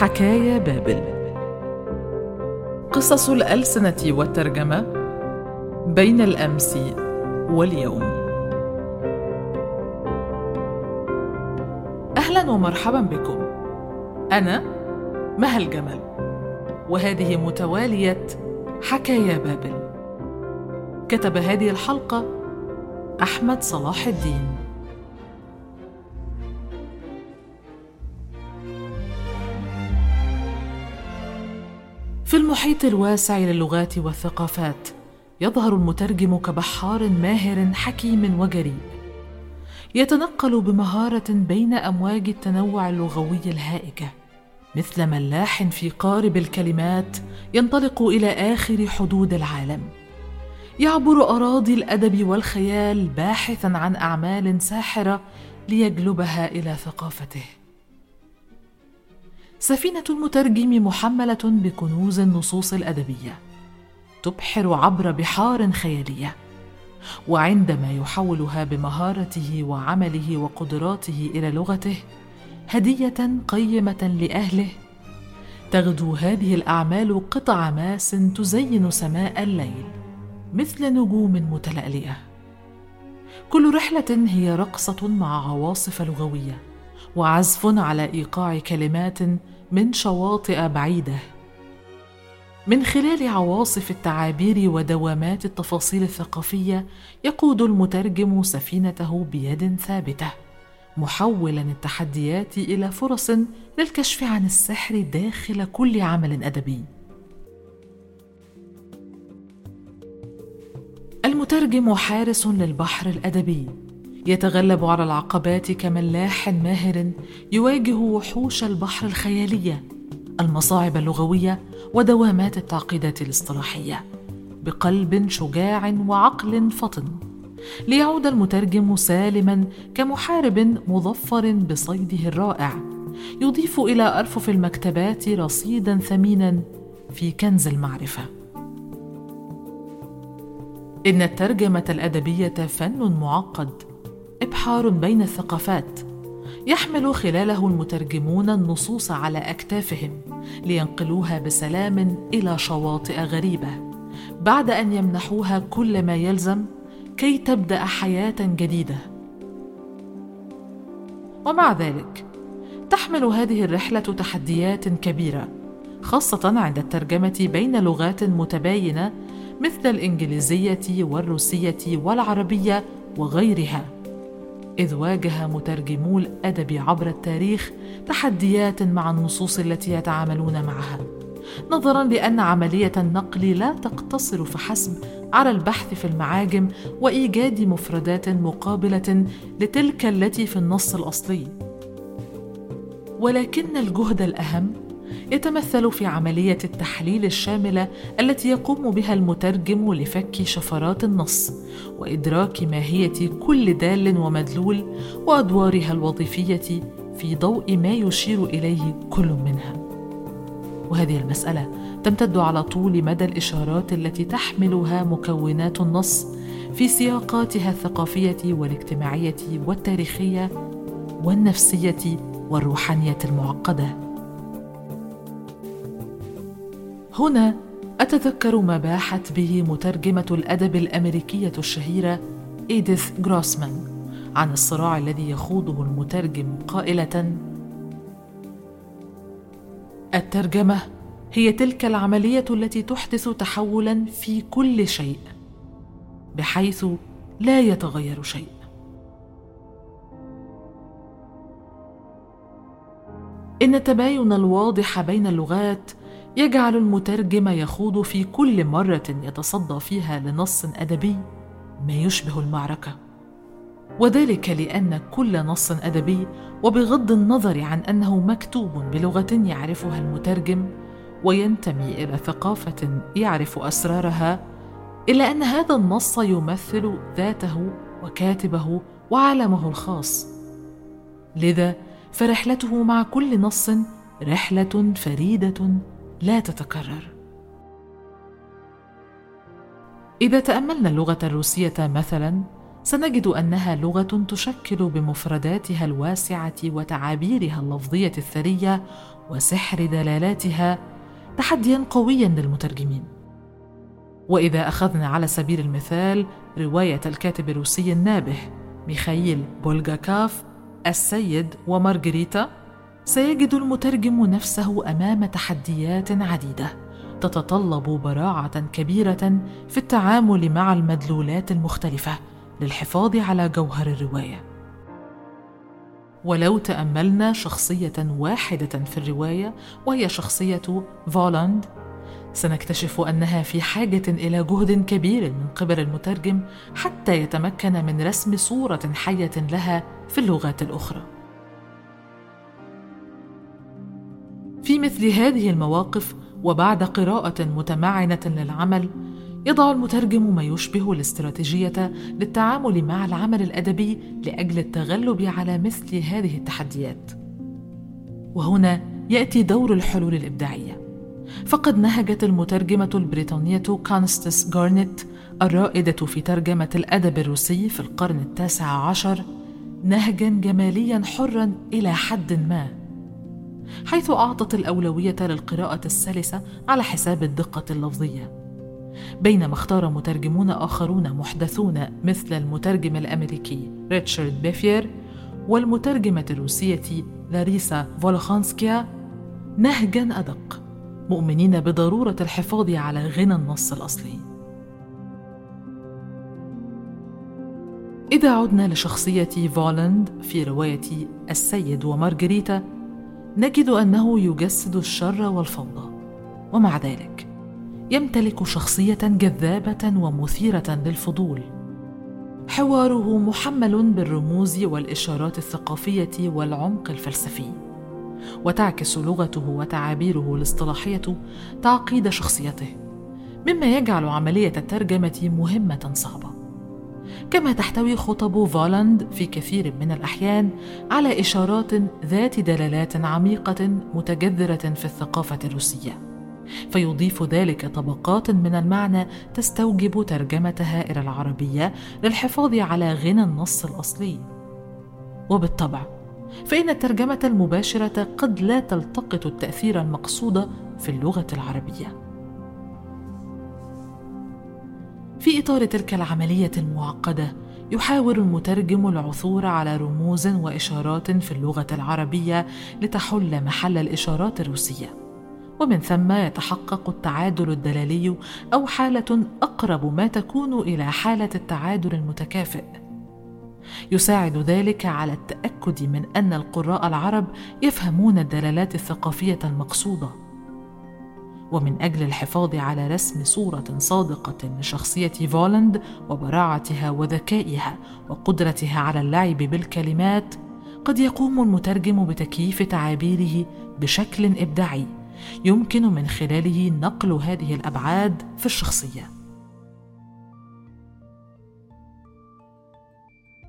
حكايا بابل. قصص الألسنة والترجمة بين الأمس واليوم. أهلا ومرحبا بكم. أنا مها الجمل وهذه متوالية حكايا بابل. كتب هذه الحلقة أحمد صلاح الدين. في المحيط الواسع للغات والثقافات يظهر المترجم كبحار ماهر حكيم وجريء. يتنقل بمهارة بين أمواج التنوع اللغوي الهائجه مثل ملاح في قارب الكلمات ينطلق إلى آخر حدود العالم. يعبر أراضي الأدب والخيال باحثا عن أعمال ساحرة ليجلبها إلى ثقافته. سفينة المترجم محملة بكنوز النصوص الأدبية. تبحر عبر بحار خيالية وعندما يحولها بمهارته وعمله وقدراته إلى لغته هدية قيمة لأهله. تغدو هذه الأعمال قطع ماس تزين سماء الليل مثل نجوم متلألئة. كل رحلة هي رقصة مع عواصف لغوية وعزف على إيقاع كلمات من شواطئ بعيدة. من خلال عواصف التعابير ودوامات التفاصيل الثقافية يقود المترجم سفينته بيد ثابتة محولا التحديات إلى فرص للكشف عن السحر داخل كل عمل أدبي. المترجم حارس للبحر الأدبي. يتغلب على العقبات كملاح ماهر يواجه وحوش البحر الخياليه المصاعب اللغوية ودوامات التعقيدات الاصطلاحية بقلب شجاع وعقل فطن ليعود المترجم سالما كمحارب مظفر بصيده الرائع يضيف إلى أرفف المكتبات رصيدا ثمينا في كنز المعرفة. إن الترجمة الأدبية فن معقد. إبحار بين الثقافات يحمل خلاله المترجمون النصوص على أكتافهم لينقلوها بسلام إلى شواطئ غريبة بعد أن يمنحوها كل ما يلزم كي تبدأ حياة جديدة. ومع ذلك تحمل هذه الرحلة تحديات كبيرة خاصة عند الترجمة بين لغات متباينة مثل الإنجليزية والروسية والعربية وغيرها. إذ واجه مترجمو الأدب عبر التاريخ تحديات مع النصوص التي يتعاملون معها نظرا لأن عملية النقل لا تقتصر فحسب على البحث في المعاجم وإيجاد مفردات مقابلة لتلك التي في النص الأصلي. ولكن الجهد الأهم يتمثل في عملية التحليل الشاملة التي يقوم بها المترجم لفك شفرات النص وإدراك ماهية كل دال ومدلول وأدوارها الوظيفية في ضوء ما يشير إليه كل منها. وهذه المسألة تمتد على طول مدى الإشارات التي تحملها مكونات النص في سياقاتها الثقافية والاجتماعية والتاريخية والنفسية والروحانية المعقدة. هنا أتذكر ما باحت به مترجمة الأدب الأمريكية الشهيرة إيديث جروسمان عن الصراع الذي يخوضه المترجم قائلة: الترجمة هي تلك العملية التي تحدث تحولا في كل شيء بحيث لا يتغير شيء. إن التباين الواضح بين اللغات يجعل المترجم يخوض في كل مرة يتصدى فيها لنص أدبي ما يشبه المعركة. وذلك لأن كل نص أدبي وبغض النظر عن أنه مكتوب بلغة يعرفها المترجم وينتمي إلى ثقافة يعرف أسرارها إلا أن هذا النص يمثل ذاته وكاتبه وعالمه الخاص. لذا فرحلته مع كل نص رحلة فريدة لا تتكرر. إذا تأملنا اللغة الروسية مثلا سنجد أنها لغة تشكل بمفرداتها الواسعة وتعابيرها اللفظية الثرية وسحر دلالاتها تحديا قويا للمترجمين. وإذا أخذنا على سبيل المثال رواية الكاتب الروسي النابه ميخائيل بولغاكاف السيد ومارغريتا سيجد المترجم نفسه أمام تحديات عديدة تتطلب براعة كبيرة في التعامل مع المدلولات المختلفة للحفاظ على جوهر الرواية. ولو تأملنا شخصية واحدة في الرواية وهي شخصية فولاند سنكتشف أنها في حاجة إلى جهد كبير من قبل المترجم حتى يتمكن من رسم صورة حية لها في اللغات الأخرى. في مثل هذه المواقف وبعد قراءة متمعنة للعمل يضع المترجم ما يشبه الاستراتيجية للتعامل مع العمل الأدبي لأجل التغلب على مثل هذه التحديات. وهنا يأتي دور الحلول الإبداعية. فقد نهجت المترجمة البريطانية كونستس جارنيت الرائدة في ترجمة الأدب الروسي في القرن التاسع عشر نهجا جماليا حرا إلى حد ما. حيث أعطت الأولوية للقراءة السلسه على حساب الدقة اللفظية. بينما اختار مترجمون آخرون محدثون مثل المترجم الأمريكي ريتشارد بيفير والمترجمة الروسية لاريسا فولخانسكيا نهجا أدق مؤمنين بضرورة الحفاظ على غنى النص الأصلي. إذا عدنا لشخصية فولند في رواية السيد ومارغريتا نجد أنه يجسد الشر والفوضى ومع ذلك يمتلك شخصية جذابة ومثيرة للفضول. حواره محمل بالرموز والإشارات الثقافية والعمق الفلسفي وتعكس لغته وتعابيره الاصطلاحية تعقيد شخصيته مما يجعل عملية الترجمة مهمة صعبة. كما تحتوي خطب فولاند في كثير من الأحيان على إشارات ذات دلالات عميقة متجذرة في الثقافة الروسية. فيضيف ذلك طبقات من المعنى تستوجب ترجمتها إلى العربية للحفاظ على غنى النص الأصلي. وبالطبع فإن الترجمة المباشرة قد لا تلتقط التأثير المقصود في اللغة العربية. في إطار تلك العملية المعقدة يحاول المترجم العثور على رموز وإشارات في اللغة العربية لتحل محل الإشارات الروسية. ومن ثم يتحقق التعادل الدلالي أو حالة أقرب ما تكون إلى حالة التعادل المتكافئ. يساعد ذلك على التأكد من أن القراء العرب يفهمون الدلالات الثقافية المقصودة. ومن أجل الحفاظ على رسم صورة صادقة لشخصية فولند وبراعتها وذكائها وقدرتها على اللعب بالكلمات قد يقوم المترجم بتكييف تعابيره بشكل إبداعي يمكن من خلاله نقل هذه الأبعاد في الشخصية.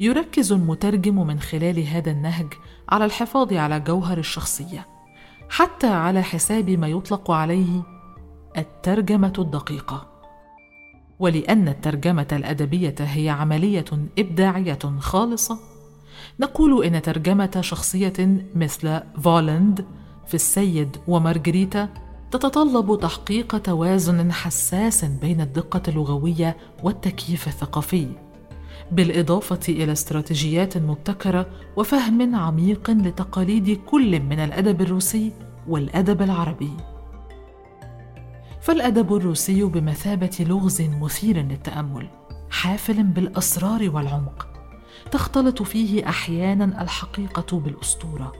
يركز المترجم من خلال هذا النهج على الحفاظ على جوهر الشخصية حتى على حساب ما يطلق عليه الترجمة الدقيقة. ولأن الترجمة الأدبية هي عملية إبداعية خالصة نقول إن ترجمة شخصية مثل فولند في السيد ومارغريتا تتطلب تحقيق توازن حساس بين الدقة اللغوية والتكييف الثقافي. بالإضافة إلى استراتيجيات مبتكرة وفهم عميق لتقاليد كل من الأدب الروسي والأدب العربي. فالأدب الروسي بمثابة لغز مثير للتأمل حافل بالأسرار والعمق تختلط فيه أحيانا الحقيقة بالأسطورة.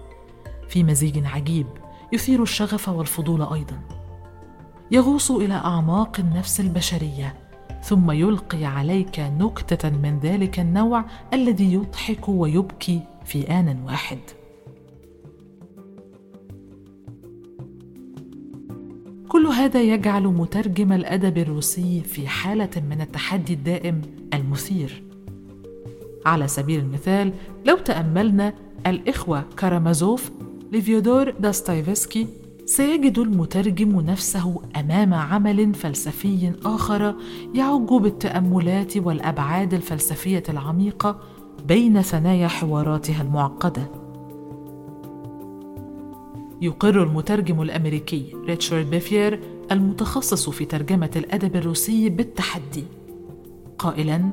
في مزيج عجيب يثير الشغف والفضول أيضا. يغوص إلى أعماق النفس البشرية ثم يلقي عليك نكتة من ذلك النوع الذي يضحك ويبكي في آن واحد. كل هذا يجعل مترجم الأدب الروسي في حالة من التحدي الدائم المثير. على سبيل المثال لو تأملنا الإخوة كارامازوف لفيودور داستايفسكي سيجد المترجم نفسه أمام عمل فلسفي آخر يعج بالتأملات والأبعاد الفلسفية العميقة بين ثنايا حواراتها المعقدة. يقر المترجم الأمريكي ريتشارد بيفير المتخصص في ترجمة الأدب الروسي بالتحدي. قائلا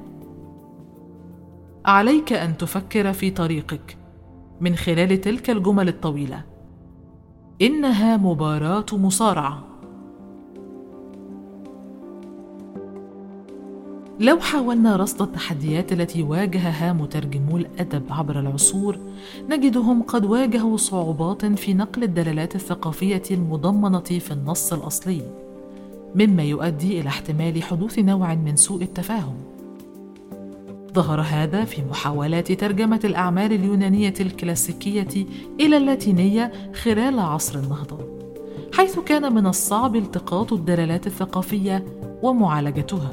عليك أن تفكر في طريقك من خلال تلك الجمل الطويلة. إنها مباراة مصارعة. لو حاولنا رصد التحديات التي واجهها مترجمو الأدب عبر العصور نجدهم قد واجهوا صعوبات في نقل الدلالات الثقافية المضمنة في النص الأصلي مما يؤدي إلى احتمال حدوث نوع من سوء التفاهم. ظهر هذا في محاولات ترجمة الأعمال اليونانية الكلاسيكية إلى اللاتينية خلال عصر النهضة حيث كان من الصعب التقاط الدلالات الثقافية ومعالجتها.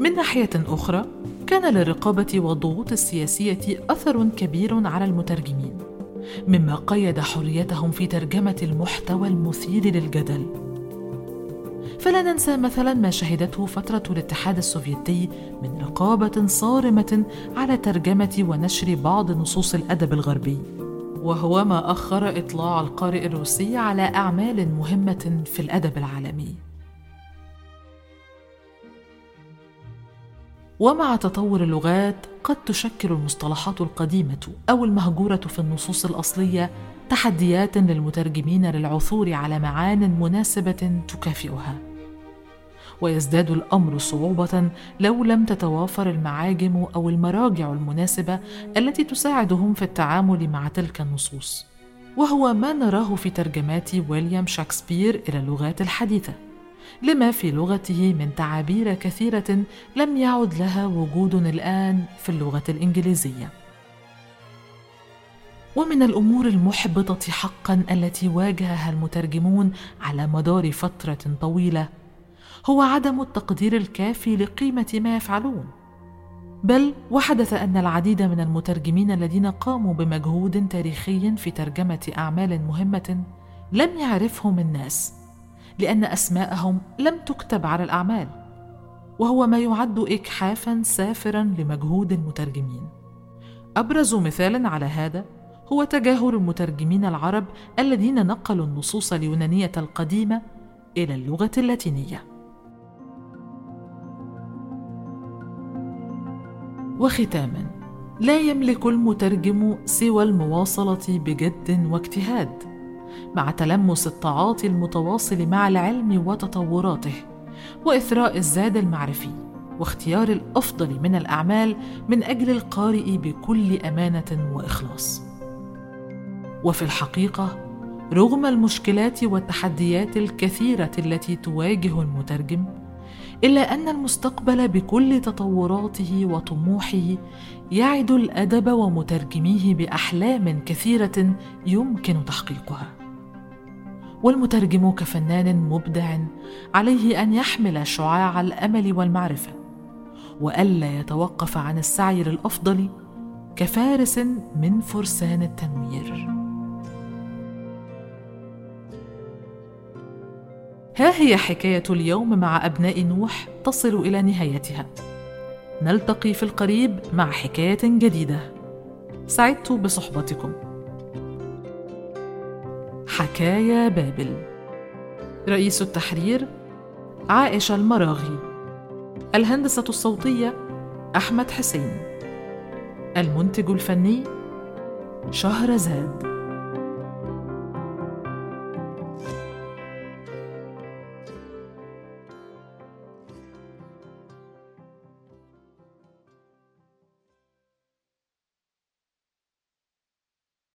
من ناحية أخرى كان للرقابة والضغوط السياسية أثر كبير على المترجمين مما قيد حريتهم في ترجمة المحتوى المثير للجدل. فلا ننسى مثلا ما شهدته فترة الاتحاد السوفيتي من رقابة صارمة على ترجمة ونشر بعض نصوص الأدب الغربي وهو ما أخر إطلاع القارئ الروسي على أعمال مهمة في الأدب العالمي. ومع تطور اللغات قد تشكل المصطلحات القديمة أو المهجورة في النصوص الأصلية تحديات للمترجمين للعثور على معان مناسبة تكافئها. ويزداد الأمر صعوبة لو لم تتوافر المعاجم أو المراجع المناسبة التي تساعدهم في التعامل مع تلك النصوص. وهو ما نراه في ترجمات ويليام شكسبير إلى اللغات الحديثة. لما في لغته من تعابير كثيرة لم يعد لها وجود الآن في اللغة الإنجليزية. ومن الأمور المحبطة حقا التي واجهها المترجمون على مدار فترة طويلة هو عدم التقدير الكافي لقيمة ما يفعلون. بل وحدث أن العديد من المترجمين الذين قاموا بمجهود تاريخي في ترجمة أعمال مهمة لم يعرفهم الناس لأن أسماءهم لم تكتب على الأعمال وهو ما يعد اجحافا سافرا لمجهود المترجمين. أبرز مثال على هذا هو تجاهل المترجمين العرب الذين نقلوا النصوص اليونانية القديمة إلى اللغة اللاتينية. وختاما لا يملك المترجم سوى المواصلة بجد واجتهاد مع تلمس التعاطي المتواصل مع العلم وتطوراته وإثراء الزاد المعرفي واختيار الأفضل من الأعمال من أجل القارئ بكل أمانة وإخلاص. وفي الحقيقة رغم المشكلات والتحديات الكثيرة التي تواجه المترجم إلا أن المستقبل بكل تطوراته وطموحه يعد الأدب ومترجميه بأحلام كثيرة يمكن تحقيقها. والمترجم كفنان مبدع عليه أن يحمل شعاع الأمل والمعرفة والا يتوقف عن السعي للأفضل كفارس من فرسان التنوير. ها هي حكاية اليوم مع أبناء نوح تصل إلى نهايتها. نلتقي في القريب مع حكاية جديدة. سعدت بصحبتكم. حكايا بابل. رئيس التحرير عائشة المراغي. الهندسة الصوتية أحمد حسين. المنتج الفني شهرزاد.